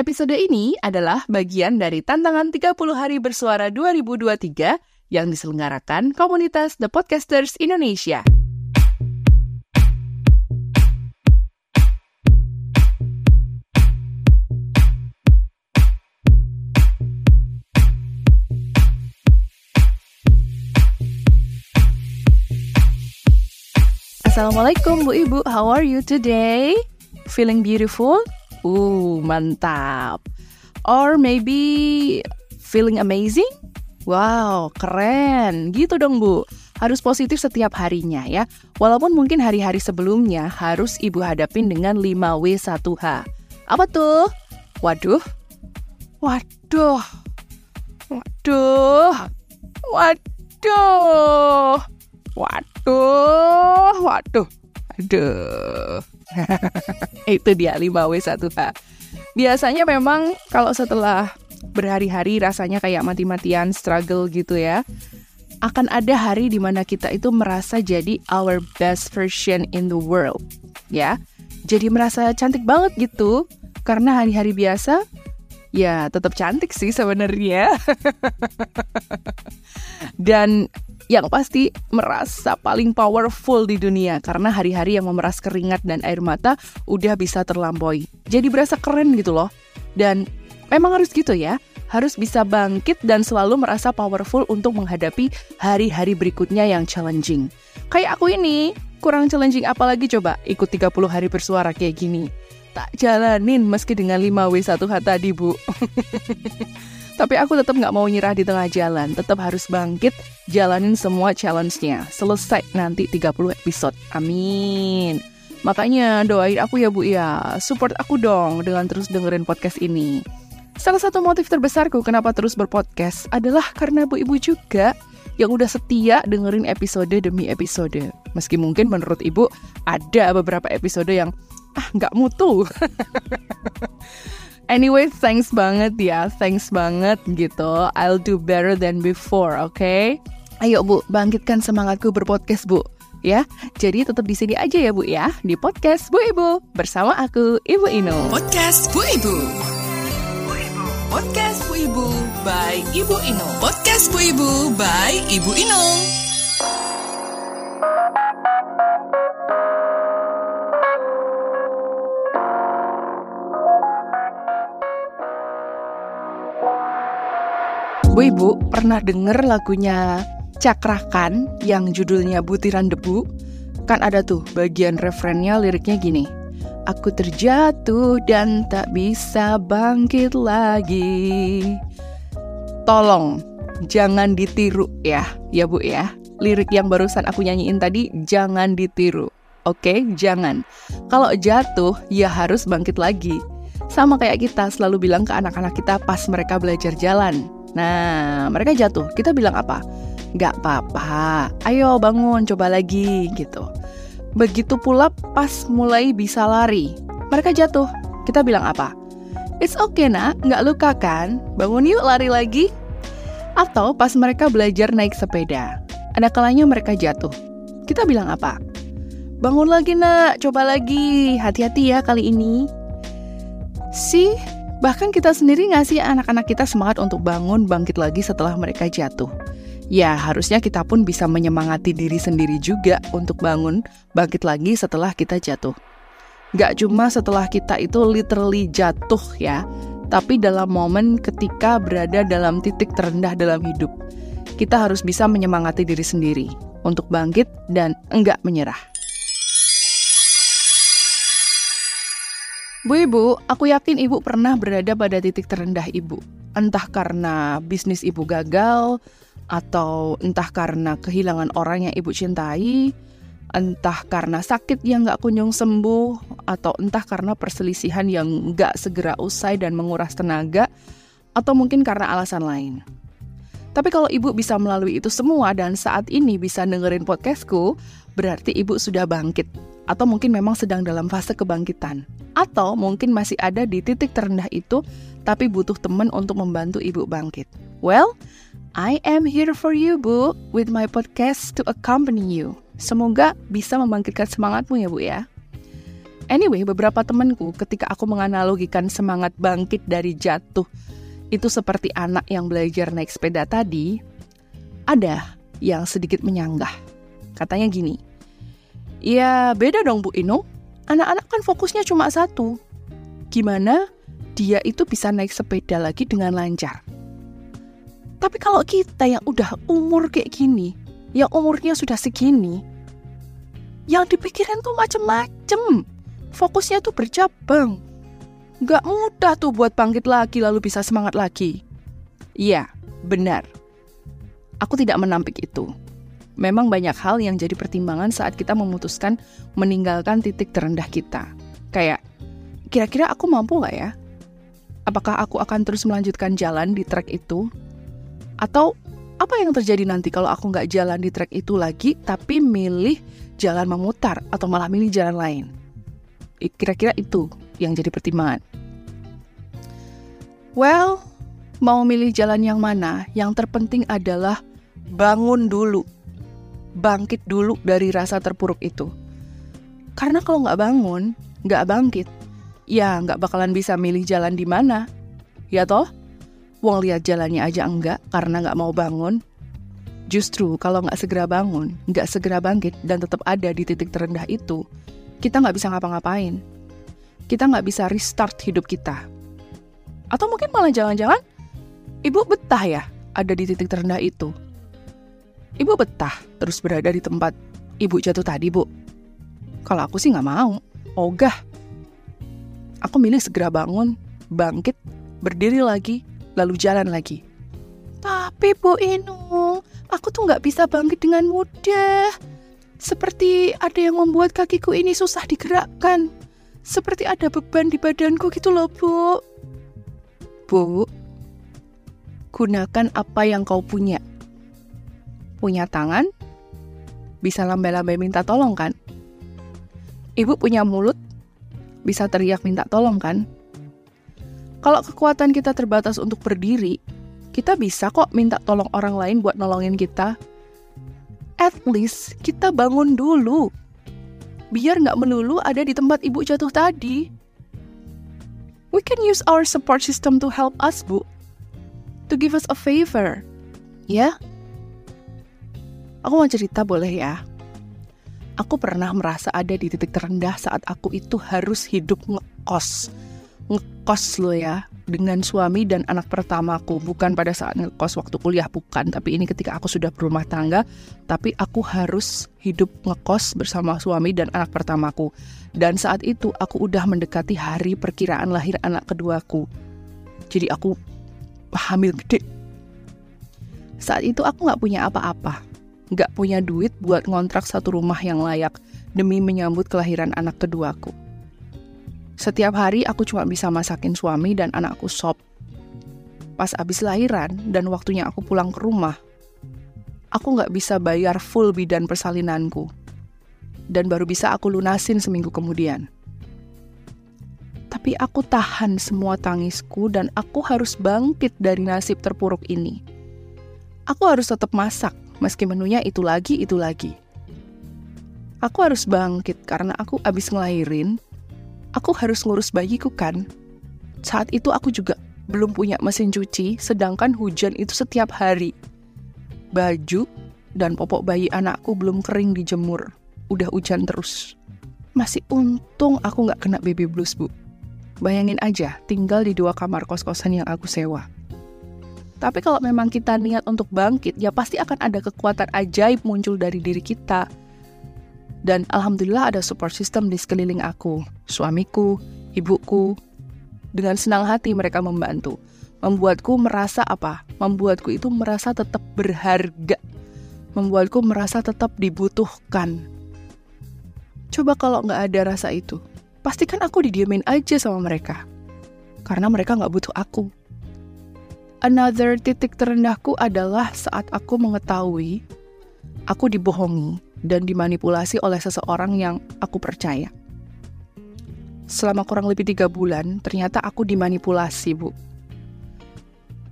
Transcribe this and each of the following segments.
Episode ini adalah bagian dari tantangan 30 hari bersuara 2023 yang diselenggarakan komunitas The Podcasters Indonesia. Assalamualaikum Bu Ibu, how are you today? Feeling beautiful? Uh, mantap. Or maybe feeling amazing? Wow, keren. Gitu dong, Bu. Harus positif setiap harinya ya. Walaupun mungkin hari-hari sebelumnya harus Ibu hadapin dengan 5W1H. Apa tuh? Waduh. Waduh. Waduh. Waduh. Waduh. Waduh. Aduh. Itu dia 5W1H. Biasanya memang kalau setelah berhari-hari rasanya kayak mati-matian struggle gitu ya. Akan ada hari di mana kita itu merasa jadi our best version in the world, ya. Jadi merasa cantik banget gitu. Karena hari-hari biasa ya tetap cantik sih sebenarnya. Dan yang pasti merasa paling powerful di dunia karena hari-hari yang memeras keringat dan air mata udah bisa terlampaui. Jadi berasa keren gitu loh. Dan memang harus gitu ya. Harus bisa bangkit dan selalu merasa powerful untuk menghadapi hari-hari berikutnya yang challenging. Kayak aku ini, kurang challenging apalagi coba ikut 30 hari bersuara kayak gini. Tak jalanin meski dengan 5W1H tadi, Bu. Tapi aku tetap nggak mau nyerah di tengah jalan, tetap harus bangkit, jalanin semua challenge-nya. Selesai nanti 30 episode. Amin. Makanya doain aku ya Bu ya, support aku dong dengan terus dengerin podcast ini. Salah satu motif terbesarku kenapa terus berpodcast adalah karena Bu Ibu juga yang udah setia dengerin episode demi episode. Meski mungkin menurut Ibu ada beberapa episode yang ah nggak mutu. Anyway, thanks banget ya, thanks banget gitu. I'll do better than before, oke? Okay? Ayo Bu, bangkitkan semangatku berpodcast Bu. Ya, jadi tetap di sini aja ya Bu ya, di podcast Bu Ibu bersama aku Ibu Ino. Podcast Bu Ibu. Podcast Bu Ibu by Ibu Ino. Podcast Bu Ibu by Ibu Ino. Bu Ibu pernah denger lagunya Cakrakan yang judulnya Butiran Debu? Kan ada tuh bagian referennya liriknya gini. Aku terjatuh dan tak bisa bangkit lagi. Tolong jangan ditiru ya, ya Bu ya. Lirik yang barusan aku nyanyiin tadi jangan ditiru. Oke, jangan. Kalau jatuh ya harus bangkit lagi. Sama kayak kita selalu bilang ke anak-anak kita pas mereka belajar jalan Nah, mereka jatuh. Kita bilang apa? Gak apa-apa, ayo bangun, coba lagi, gitu. Begitu pula pas mulai bisa lari. Mereka jatuh. Kita bilang apa? It's okay nak, gak luka kan? Bangun yuk lari lagi. Atau pas mereka belajar naik sepeda. Ada kalanya mereka jatuh. Kita bilang apa? Bangun lagi nak, coba lagi. Hati-hati ya kali ini. See, Bahkan kita sendiri ngasih anak-anak kita semangat untuk bangun bangkit lagi setelah mereka jatuh. Ya, harusnya kita pun bisa menyemangati diri sendiri juga untuk bangun bangkit lagi setelah kita jatuh. Gak cuma setelah kita itu literally jatuh ya, tapi dalam momen ketika berada dalam titik terendah dalam hidup. Kita harus bisa menyemangati diri sendiri untuk bangkit dan enggak menyerah. Bu Ibu, aku yakin Ibu pernah berada pada titik terendah Ibu. Entah karena bisnis Ibu gagal, atau entah karena kehilangan orang yang Ibu cintai, entah karena sakit yang gak kunjung sembuh, atau entah karena perselisihan yang gak segera usai dan menguras tenaga, atau mungkin karena alasan lain. Tapi kalau ibu bisa melalui itu semua dan saat ini bisa dengerin podcastku, berarti ibu sudah bangkit atau mungkin memang sedang dalam fase kebangkitan, atau mungkin masih ada di titik terendah itu, tapi butuh teman untuk membantu ibu bangkit. Well, I am here for you, Bu, with my podcast to accompany you. Semoga bisa membangkitkan semangatmu ya, Bu ya. Anyway, beberapa temanku ketika aku menganalogikan semangat bangkit dari jatuh itu seperti anak yang belajar naik sepeda tadi, ada yang sedikit menyanggah. Katanya gini, ya beda dong Bu Ino, anak-anak kan fokusnya cuma satu. Gimana dia itu bisa naik sepeda lagi dengan lancar? Tapi kalau kita yang udah umur kayak gini, yang umurnya sudah segini, yang dipikirin tuh macem-macem. Fokusnya tuh bercabang. Gak mudah tuh buat bangkit lagi lalu bisa semangat lagi. Iya, benar. Aku tidak menampik itu. Memang banyak hal yang jadi pertimbangan saat kita memutuskan meninggalkan titik terendah kita. Kayak, kira-kira aku mampu gak ya? Apakah aku akan terus melanjutkan jalan di trek itu? Atau apa yang terjadi nanti kalau aku nggak jalan di trek itu lagi, tapi milih jalan memutar atau malah milih jalan lain? Kira-kira itu yang jadi pertimbangan. Well, mau milih jalan yang mana? Yang terpenting adalah bangun dulu, bangkit dulu dari rasa terpuruk itu. Karena kalau nggak bangun, nggak bangkit, ya nggak bakalan bisa milih jalan di mana. Ya toh? Wong lihat jalannya aja enggak karena nggak mau bangun. Justru kalau nggak segera bangun, nggak segera bangkit dan tetap ada di titik terendah itu, kita nggak bisa ngapa-ngapain. Kita nggak bisa restart hidup kita. Atau mungkin malah jangan-jangan ibu betah ya ada di titik terendah itu. Ibu betah terus berada di tempat ibu jatuh tadi, Bu. Kalau aku sih nggak mau, ogah. Aku milih segera bangun, bangkit, berdiri lagi, lalu jalan lagi. Tapi Bu Inung, aku tuh nggak bisa bangkit dengan mudah. Seperti ada yang membuat kakiku ini susah digerakkan. Seperti ada beban di badanku gitu loh, Bu. Bu, gunakan apa yang kau punya. Punya tangan, bisa lambai-lambai minta tolong kan? Ibu punya mulut, bisa teriak minta tolong kan? Kalau kekuatan kita terbatas untuk berdiri, kita bisa kok minta tolong orang lain buat nolongin kita. At least kita bangun dulu. Biar nggak melulu ada di tempat ibu jatuh tadi. We can use our support system to help us, Bu. To give us a favor. Ya? Yeah? Aku mau cerita boleh ya? Aku pernah merasa ada di titik terendah saat aku itu harus hidup ngekos. Ngekos lo ya dengan suami dan anak pertamaku. Bukan pada saat ngekos waktu kuliah bukan. Tapi ini ketika aku sudah berumah tangga tapi aku harus hidup ngekos bersama suami dan anak pertamaku. Dan saat itu aku udah mendekati hari perkiraan lahir anak keduaku. Jadi aku hamil gede. Saat itu aku nggak punya apa-apa nggak punya duit buat ngontrak satu rumah yang layak demi menyambut kelahiran anak keduaku setiap hari aku cuma bisa masakin suami dan anakku sop. Pas abis lahiran dan waktunya aku pulang ke rumah, aku nggak bisa bayar full bidan persalinanku. Dan baru bisa aku lunasin seminggu kemudian. Tapi aku tahan semua tangisku dan aku harus bangkit dari nasib terpuruk ini. Aku harus tetap masak, meski menunya itu lagi, itu lagi. Aku harus bangkit karena aku abis ngelahirin aku harus ngurus bayiku kan. Saat itu aku juga belum punya mesin cuci, sedangkan hujan itu setiap hari. Baju dan popok bayi anakku belum kering dijemur. Udah hujan terus. Masih untung aku nggak kena baby blues, Bu. Bayangin aja, tinggal di dua kamar kos-kosan yang aku sewa. Tapi kalau memang kita niat untuk bangkit, ya pasti akan ada kekuatan ajaib muncul dari diri kita dan alhamdulillah ada support system di sekeliling aku, suamiku, ibuku. Dengan senang hati mereka membantu. Membuatku merasa apa? Membuatku itu merasa tetap berharga. Membuatku merasa tetap dibutuhkan. Coba kalau nggak ada rasa itu, pastikan aku didiamin aja sama mereka. Karena mereka nggak butuh aku. Another titik terendahku adalah saat aku mengetahui aku dibohongi dan dimanipulasi oleh seseorang yang aku percaya. Selama kurang lebih tiga bulan, ternyata aku dimanipulasi, Bu.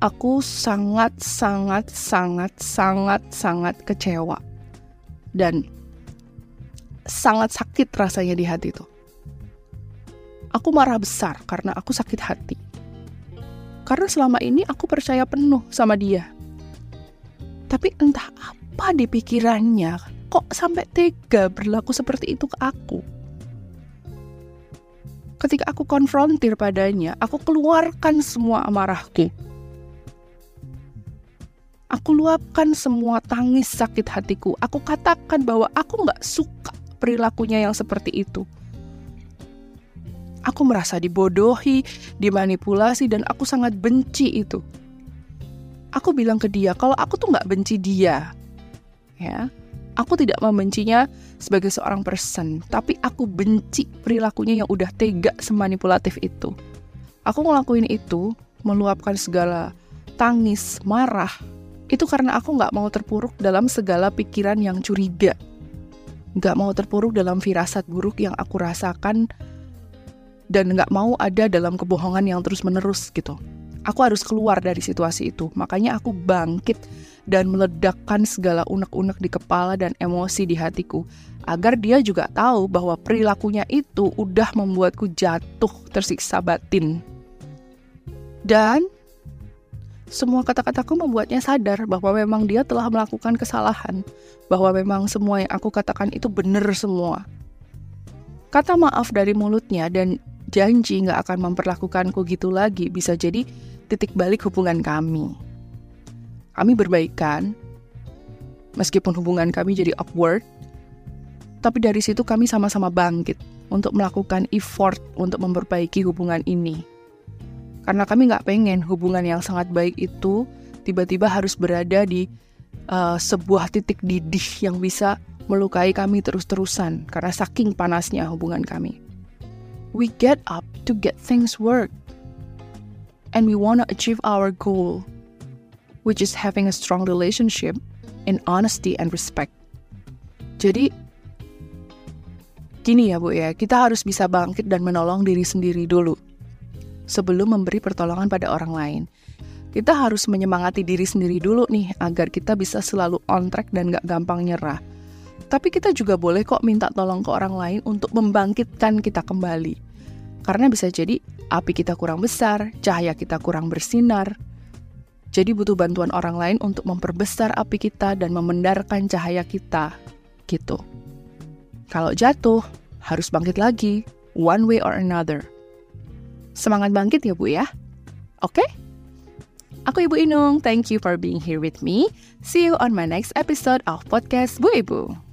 Aku sangat, sangat, sangat, sangat, sangat kecewa. Dan sangat sakit rasanya di hati itu. Aku marah besar karena aku sakit hati. Karena selama ini aku percaya penuh sama dia. Tapi entah apa di pikirannya, kok sampai tega berlaku seperti itu ke aku. Ketika aku konfrontir padanya, aku keluarkan semua amarahku. Aku luapkan semua tangis sakit hatiku. Aku katakan bahwa aku nggak suka perilakunya yang seperti itu. Aku merasa dibodohi, dimanipulasi, dan aku sangat benci itu. Aku bilang ke dia kalau aku tuh nggak benci dia, ya. Aku tidak membencinya sebagai seorang person, tapi aku benci perilakunya yang udah tega semanipulatif itu. Aku ngelakuin itu, meluapkan segala tangis, marah, itu karena aku nggak mau terpuruk dalam segala pikiran yang curiga. Nggak mau terpuruk dalam firasat buruk yang aku rasakan dan nggak mau ada dalam kebohongan yang terus-menerus gitu. Aku harus keluar dari situasi itu. Makanya aku bangkit dan meledakkan segala unek-unek di kepala dan emosi di hatiku agar dia juga tahu bahwa perilakunya itu udah membuatku jatuh tersiksa batin. Dan semua kata-kataku membuatnya sadar bahwa memang dia telah melakukan kesalahan, bahwa memang semua yang aku katakan itu benar semua. Kata maaf dari mulutnya dan janji nggak akan memperlakukanku gitu lagi bisa jadi titik balik hubungan kami. Kami berbaikan, meskipun hubungan kami jadi upward, tapi dari situ kami sama-sama bangkit untuk melakukan effort untuk memperbaiki hubungan ini. Karena kami nggak pengen hubungan yang sangat baik itu tiba-tiba harus berada di uh, sebuah titik didih yang bisa melukai kami terus-terusan karena saking panasnya hubungan kami we get up to get things work. And we want to achieve our goal, which is having a strong relationship in honesty and respect. Jadi, gini ya Bu ya, kita harus bisa bangkit dan menolong diri sendiri dulu sebelum memberi pertolongan pada orang lain. Kita harus menyemangati diri sendiri dulu nih agar kita bisa selalu on track dan gak gampang nyerah. Tapi kita juga boleh kok minta tolong ke orang lain untuk membangkitkan kita kembali. Karena bisa jadi api kita kurang besar, cahaya kita kurang bersinar. Jadi butuh bantuan orang lain untuk memperbesar api kita dan memendarkan cahaya kita. Gitu. Kalau jatuh, harus bangkit lagi, one way or another. Semangat bangkit ya Bu ya. Oke? Aku Ibu Inung, thank you for being here with me. See you on my next episode of podcast Bu Ibu.